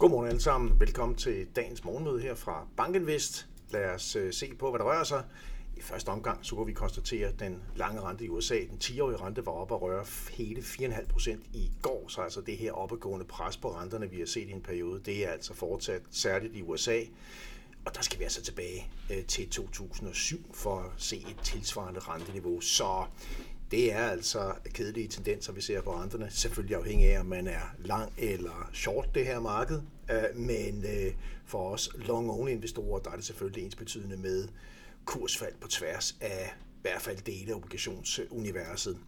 Godmorgen alle sammen. Velkommen til dagens morgenmøde her fra Bankinvest. Lad os øh, se på, hvad der rører sig. I første omgang så kunne vi konstatere, at den lange rente i USA, den 10-årige rente, var oppe at røre hele 4,5 procent i går. Så altså det her oppegående pres på renterne, vi har set i en periode, det er altså fortsat særligt i USA. Og der skal vi altså tilbage øh, til 2007 for at se et tilsvarende renteniveau. Så det er altså kedelige tendenser, vi ser på renterne. Selvfølgelig afhængig af, om man er lang eller short det her marked. Øh, men øh, for os long-only investorer, der er det selvfølgelig ens betydende med kursfald på tværs af i hvert fald dele af obligationsuniverset.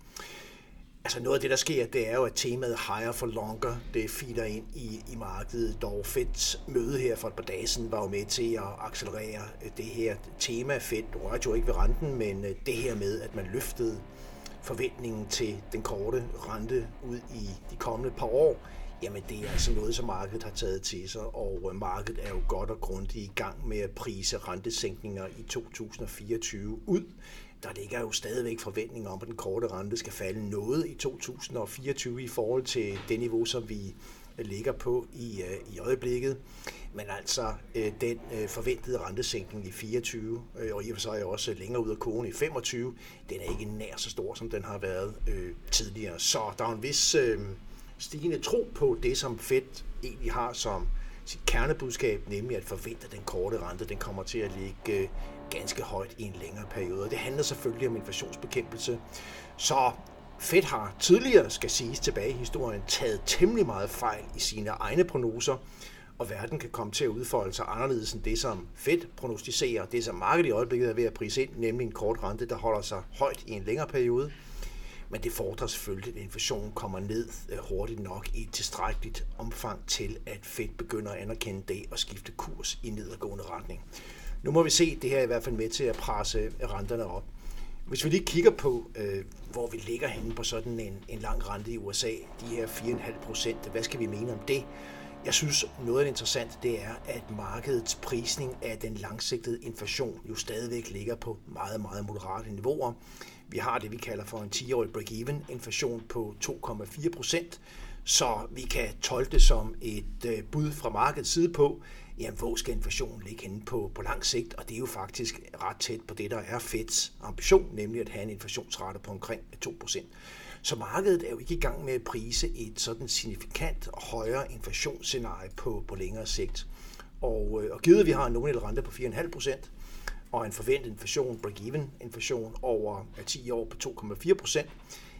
Altså noget af det, der sker, det er jo, at temaet higher for longer, det feeder ind i, i markedet. Dog Feds møde her for et par dage siden var jo med til at accelerere øh, det her tema. Fed rørte jo ikke ved renten, men det her med, at man løftede forventningen til den korte rente ud i de kommende par år, jamen det er altså noget, som markedet har taget til sig, og øh, markedet er jo godt og grundigt i gang med at prise rentesænkninger i 2024 ud. Der ligger jo stadigvæk forventninger om, at den korte rente skal falde noget i 2024 i forhold til det niveau, som vi ligger på i, øh, i øjeblikket. Men altså øh, den øh, forventede rentesænkning i 24, øh, og i og for sig også længere ud af kogen i 25, den er ikke nær så stor, som den har været øh, tidligere. Så der er en vis øh, stigende tro på det, som Fed egentlig har som sit kernebudskab, nemlig at forvente, at den korte rente den kommer til at ligge øh, ganske højt i en længere periode. Og det handler selvfølgelig om inflationsbekæmpelse. Så Fed har tidligere, skal siges tilbage i historien, taget temmelig meget fejl i sine egne prognoser, og verden kan komme til at udfolde sig anderledes end det, som Fed prognostiserer, det som markedet i øjeblikket er ved at prise ind, nemlig en kort rente, der holder sig højt i en længere periode. Men det fordrer selvfølgelig, at inflationen kommer ned øh, hurtigt nok i et tilstrækkeligt omfang til, at Fed begynder at anerkende det og skifte kurs i nedadgående retning. Nu må vi se, det her er i hvert fald med til at presse renterne op. Hvis vi lige kigger på, øh, hvor vi ligger henne på sådan en, en lang rente i USA, de her 4,5 procent, hvad skal vi mene om det? Jeg synes, noget af det interessante, det er, at markedets prisning af den langsigtede inflation jo stadigvæk ligger på meget, meget moderate niveauer. Vi har det, vi kalder for en 10-årig break-even inflation på 2,4 procent, så vi kan tolke det som et øh, bud fra markedets side på, jamen, hvor skal inflationen ligge henne på, på lang sigt, og det er jo faktisk ret tæt på det, der er Feds ambition, nemlig at have en inflationsrate på omkring 2%. Så markedet er jo ikke i gang med at prise et sådan signifikant højere inflationsscenarie på, på længere sigt. Og, øh, og givet, at vi har en nominel rente på 4,5%, og en forventet inflation, break-even inflation over 10 år på 2,4 procent,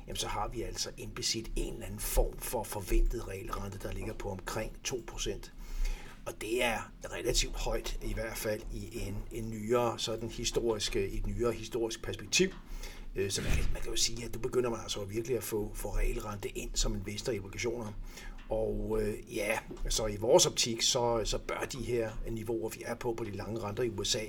jamen så har vi altså implicit en eller anden form for forventet realrente, der ligger på omkring 2 procent. Og det er relativt højt, i hvert fald i en, en nyere, sådan historisk, et nyere historisk perspektiv. Øh, så man kan, man kan jo sige, at du begynder man altså virkelig at få, få realrente ind som investor i obligationer. Og øh, ja, så i vores optik, så, så bør de her niveauer, vi er på på de lange renter i USA,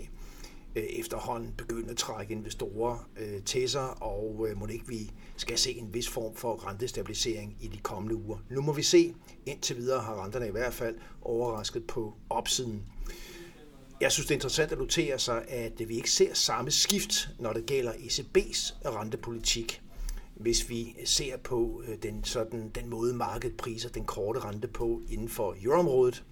Øh, efterhånden begynde at trække investorer øh, til sig, og øh, må ikke vi skal se en vis form for rentestabilisering i de kommende uger. Nu må vi se. Indtil videre har renterne i hvert fald overrasket på opsiden. Jeg synes, det er interessant at notere sig, at vi ikke ser samme skift, når det gælder ECB's rentepolitik. Hvis vi ser på øh, den, sådan, den måde, markedet priser den korte rente på inden for euroområdet,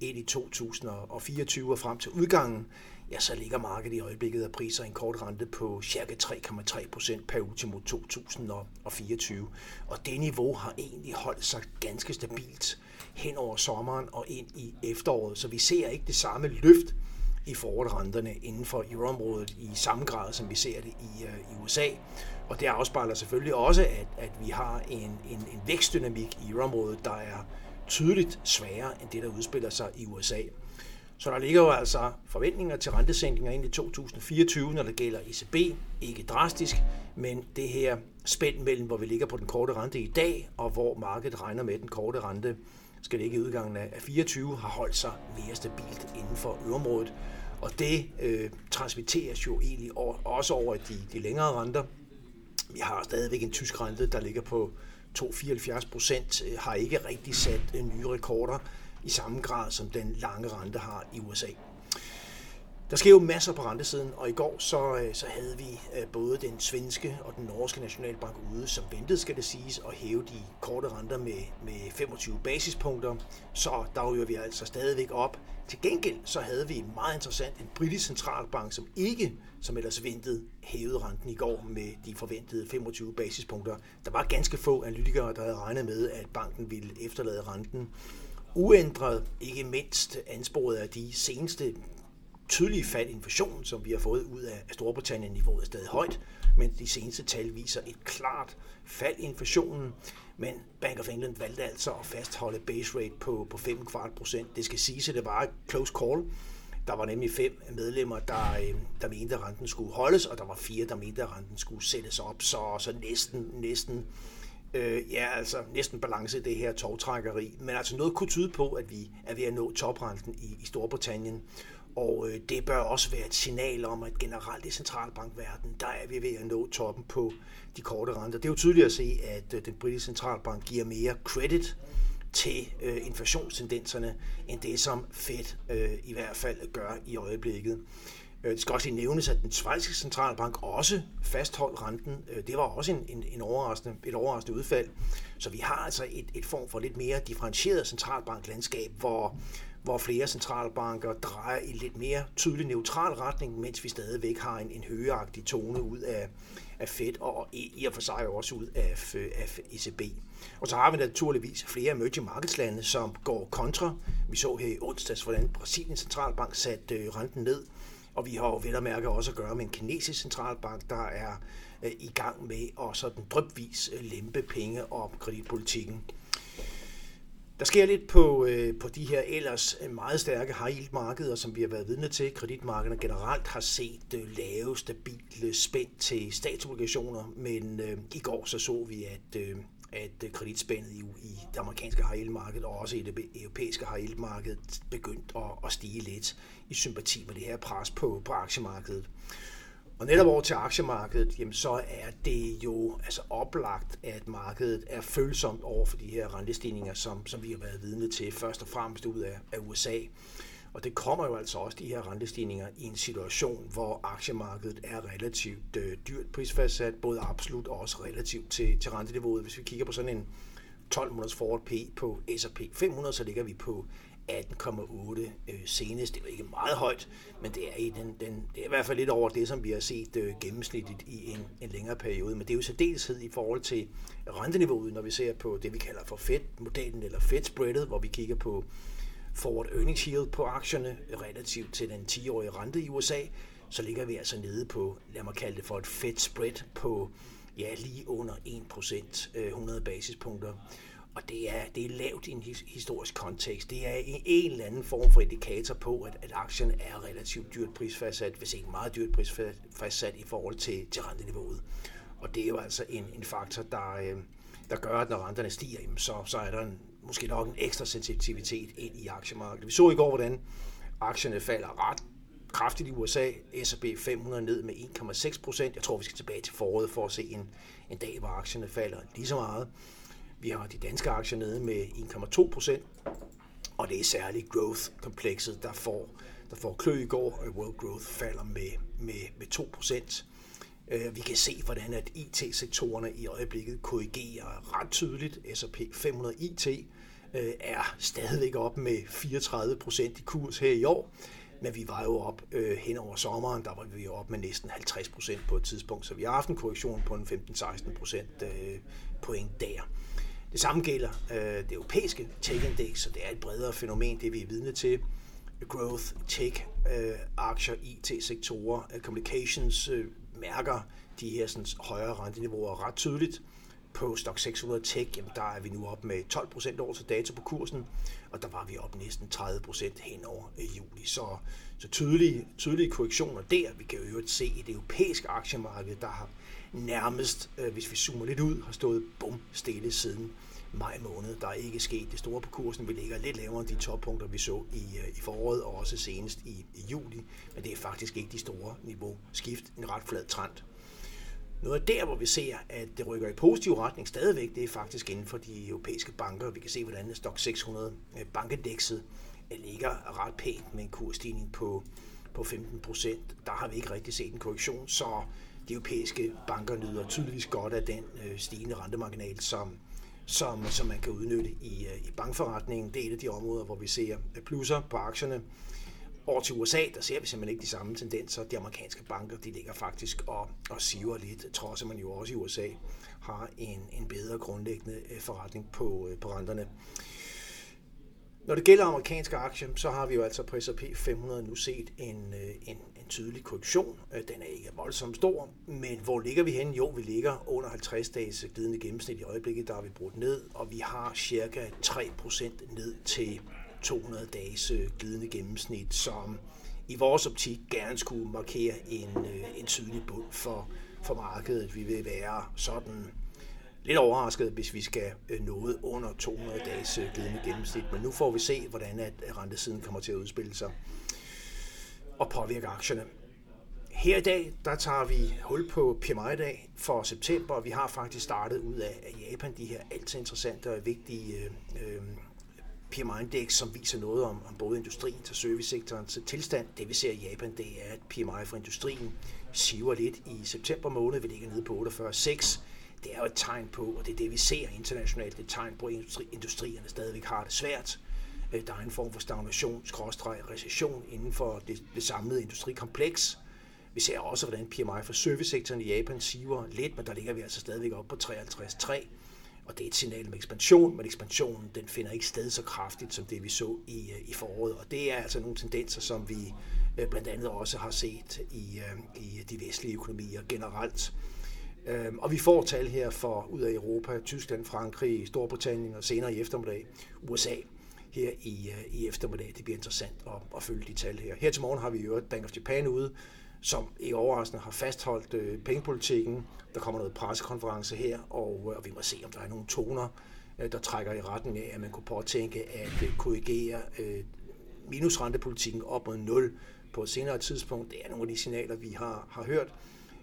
ind i 2024 og frem til udgangen, ja, så ligger markedet i øjeblikket af priser en kort rente på ca. 3,3 procent per ultimo 2024. Og det niveau har egentlig holdt sig ganske stabilt hen over sommeren og ind i efteråret, så vi ser ikke det samme løft i forward-renterne inden for euroområdet i samme grad, som vi ser det i, øh, i USA. Og det afspejler selvfølgelig også, at, at vi har en, en, en vækstdynamik i euroområdet, der er tydeligt sværere end det, der udspiller sig i USA. Så der ligger jo altså forventninger til rentesænkninger ind i 2024, når det gælder ECB. Ikke drastisk, men det her spænd mellem, hvor vi ligger på den korte rente i dag, og hvor markedet regner med, at den korte rente skal ligge i udgangen af 24, har holdt sig mere stabilt inden for øvrigt. Og det øh, transmitteres jo egentlig også over de, de længere renter. Vi har stadigvæk en tysk rente, der ligger på 2,74 procent, øh, har ikke rigtig sat øh, nye rekorder i samme grad, som den lange rente har i USA. Der sker jo masser på rentesiden, og i går så, øh, så havde vi øh, både den svenske og den norske nationalbank ude, som ventede, skal det siges, at hæve de korte renter med, med 25 basispunkter. Så der jo vi altså stadigvæk op. Til gengæld så havde vi meget interessant en britisk centralbank, som ikke, som ellers ventede, hævede renten i går med de forventede 25 basispunkter. Der var ganske få analytikere, der havde regnet med, at banken ville efterlade renten uændret, ikke mindst ansporet af de seneste tydelige fald i inflationen, som vi har fået ud af Storbritannien. Niveauet er stadig højt, men de seneste tal viser et klart fald i inflationen. Men Bank of England valgte altså at fastholde base rate på, på 5,25 procent. Det skal siges, at det var et close call. Der var nemlig fem medlemmer, der, øh, der mente, at renten skulle holdes, og der var fire, der mente, at renten skulle sættes op. Så, så næsten, næsten øh, ja, altså næsten balance i det her togtrækkeri. Men altså noget kunne tyde på, at vi er ved at nå toprenten i, i Storbritannien. Og øh, det bør også være et signal om, at generelt i centralbankverdenen, der er vi ved at nå toppen på de korte renter. Det er jo tydeligt at se, at øh, den britiske centralbank giver mere credit til øh, inflationstendenserne, end det som Fed øh, i hvert fald gør i øjeblikket. Øh, det skal også lige nævnes, at den svejsiske centralbank også fastholdt renten. Øh, det var også en, en, en overraskende, et overraskende udfald. Så vi har altså et, et form for lidt mere differentieret centralbanklandskab, hvor hvor flere centralbanker drejer i lidt mere tydelig neutral retning, mens vi stadigvæk har en, en højagtig tone ud af, af Fed og i, og for sig også ud af, af ECB. Og så har vi naturligvis flere emerging markets lande, som går kontra. Vi så her i onsdags, hvordan Brasiliens centralbank satte øh, renten ned, og vi har jo vel at mærke også at gøre med en kinesisk centralbank, der er øh, i gang med at sådan drøbvis øh, lempe penge- og kreditpolitikken. Der sker lidt på, øh, på de her ellers øh, meget stærke high yield markeder, som vi har været vidne til. Kreditmarkederne generelt har set øh, lave, stabile spænd til statsobligationer, men øh, i går så så vi, at, øh, at øh, kreditspændet i, i det amerikanske high yield marked og også i det europæiske high yield marked begyndt at, at stige lidt i sympati med det her pres på, på aktiemarkedet. Og netop over til aktiemarkedet, jamen så er det jo altså oplagt, at markedet er følsomt over for de her rentestigninger, som, som vi har været vidne til, først og fremmest ud af, af USA. Og det kommer jo altså også, de her rentestigninger, i en situation, hvor aktiemarkedet er relativt øh, dyrt prisfastsat, både absolut og også relativt til, til renteniveauet. Hvis vi kigger på sådan en 12 måneders forward P på S&P 500, så ligger vi på 18,8 øh, senest. Det er jo ikke meget højt, men det er, i den, den, det er i hvert fald lidt over det, som vi har set øh, gennemsnitligt i en, en længere periode. Men det er jo særdeleshed i forhold til renteniveauet, når vi ser på det, vi kalder for Fed-modellen eller Fed-spreadet, hvor vi kigger på forward earnings yield på aktierne relativt til den 10-årige rente i USA, så ligger vi altså nede på, lad mig kalde det for et fedt spread på ja, lige under 1%, 100 øh, basispunkter. Og det er, det er lavt i en historisk kontekst. Det er en, en eller anden form for indikator på, at, at aktien er relativt dyrt prisfastsat, hvis ikke meget dyrt prisfastsat i forhold til, til renteniveauet. Og det er jo altså en, en faktor, der, øh, der gør, at når renterne stiger, så, så er der en, måske nok en ekstra sensitivitet ind i aktiemarkedet. Vi så i går, hvordan aktierne falder ret kraftigt i USA. S&P 500 ned med 1,6 procent. Jeg tror, vi skal tilbage til foråret for at se en, en dag, hvor aktierne falder lige så meget. Vi har de danske aktier nede med 1,2 procent, og det er særligt growth-komplekset, der får, der får klø i går, og World Growth falder med, med, med 2 procent. Øh, vi kan se, hvordan at IT-sektorerne i øjeblikket korrigerer ret tydeligt. S&P 500 IT er stadigvæk op med 34 procent i kurs her i år, men vi var jo op øh, hen over sommeren, der var vi jo op med næsten 50 procent på et tidspunkt, så vi har haft en korrektion på en 15-16 procent øh, point der. Det samme gælder øh, det europæiske tech-index, så det er et bredere fænomen, det vi er vidne til. Growth, tech, øh, aktier, IT-sektorer, øh, communications øh, mærker de her sådan, højere renteniveauer ret tydeligt. På Stock 600 Tech, jamen, der er vi nu op med 12 procent over til dato på kursen, og der var vi op næsten 30 procent hen over øh, juli. Så, så tydelige, tydelige korrektioner der. Vi kan jo øvrigt se i det europæiske aktiemarked, der har nærmest, øh, hvis vi zoomer lidt ud, har stået bum stille siden maj måned. Der er ikke sket det store på kursen. Vi ligger lidt lavere end de toppunkter, vi så i, øh, i foråret og også senest i, i juli. Men det er faktisk ikke de store niveau skift. En ret flad trend. Noget af der, hvor vi ser, at det rykker i positiv retning stadigvæk, det er faktisk inden for de europæiske banker. Vi kan se, hvordan Stock 600 øh, bankindekset øh, ligger ret pænt med en kursstigning på på 15 procent. Der har vi ikke rigtig set en korrektion, så de europæiske banker nyder tydeligvis godt af den øh, stigende rentemarginal, som, som, som man kan udnytte i, øh, i bankforretningen. Det er et af de områder, hvor vi ser øh, plusser på aktierne. Over til USA, der ser vi simpelthen ikke de samme tendenser. De amerikanske banker, de ligger faktisk og, og siver lidt, trods at man jo også i USA har en, en bedre grundlæggende øh, forretning på, på renterne. Når det gælder amerikanske aktier, så har vi jo altså på S&P 500 nu set en, øh, en, en tydelig korrektion. Øh, den er ikke voldsomt stor, men hvor ligger vi hen? Jo, vi ligger under 50 dages glidende gennemsnit i øjeblikket, der har vi brudt ned, og vi har cirka 3% ned til 200 dages øh, glidende gennemsnit, som i vores optik gerne skulle markere en, en tydelig bund for, for markedet. Vi vil være sådan lidt overrasket, hvis vi skal øh, noget under 200 dages øh, glidende gennemsnit. Men nu får vi se, hvordan at øh, rentesiden kommer til at udspille sig og påvirke aktierne. Her i dag, der tager vi hul på PMI-dag for september, og vi har faktisk startet ud af Japan de her altid interessante og vigtige øh, PMI-indeks, som viser noget om, om både industrien til servicesektorens tilstand. Det vi ser i Japan, det er, at PMI for industrien siver lidt i september måned. Vi ligger nede på 48,6 det er jo et tegn på, og det er det, vi ser internationalt, det er et tegn på, at industri, industrierne stadigvæk har det svært. Øh, der er en form for stagnation, skråstreg, recession inden for det, det samlede industrikompleks. Vi ser også, hvordan PMI for servicesektoren i Japan siver lidt, men der ligger vi altså stadigvæk op på 53,3. Og det er et signal om ekspansion, men ekspansionen den finder ikke sted så kraftigt, som det vi så i, øh, i foråret. Og det er altså nogle tendenser, som vi øh, blandt andet også har set i, i de vestlige økonomier generelt. Øhm, og vi får tal her for ud af Europa, Tyskland, Frankrig, Storbritannien og senere i eftermiddag USA her i, øh, i eftermiddag. Det bliver interessant at, at følge de tal her. Her til morgen har vi jo Bank of Japan ude, som ikke overraskende har fastholdt øh, pengepolitikken. Der kommer noget pressekonference her, og, øh, og vi må se, om der er nogle toner, øh, der trækker i retning af, at man kunne påtænke at øh, korrigere øh, minusrentepolitikken op mod 0 på et senere tidspunkt. Det er nogle af de signaler, vi har, har hørt.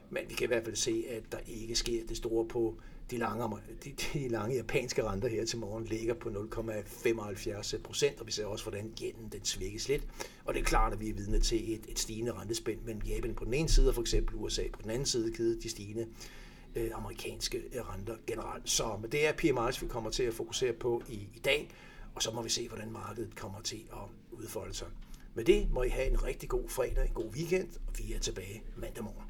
Men vi kan i hvert fald se, at der ikke sker det store på de lange, de, de lange japanske renter her til morgen ligger på 0,75 procent, og vi ser også, hvordan yenen den svækkes lidt. Og det er klart, at vi er vidne til et, et stigende rentespænd mellem Japan på den ene side, og for eksempel USA på den anden side, givet de stigende øh, amerikanske renter generelt. Så men det er PMI's, vi kommer til at fokusere på i, i dag, og så må vi se, hvordan markedet kommer til at udfolde sig. Med det må I have en rigtig god fredag, en god weekend, og vi er tilbage mandag morgen.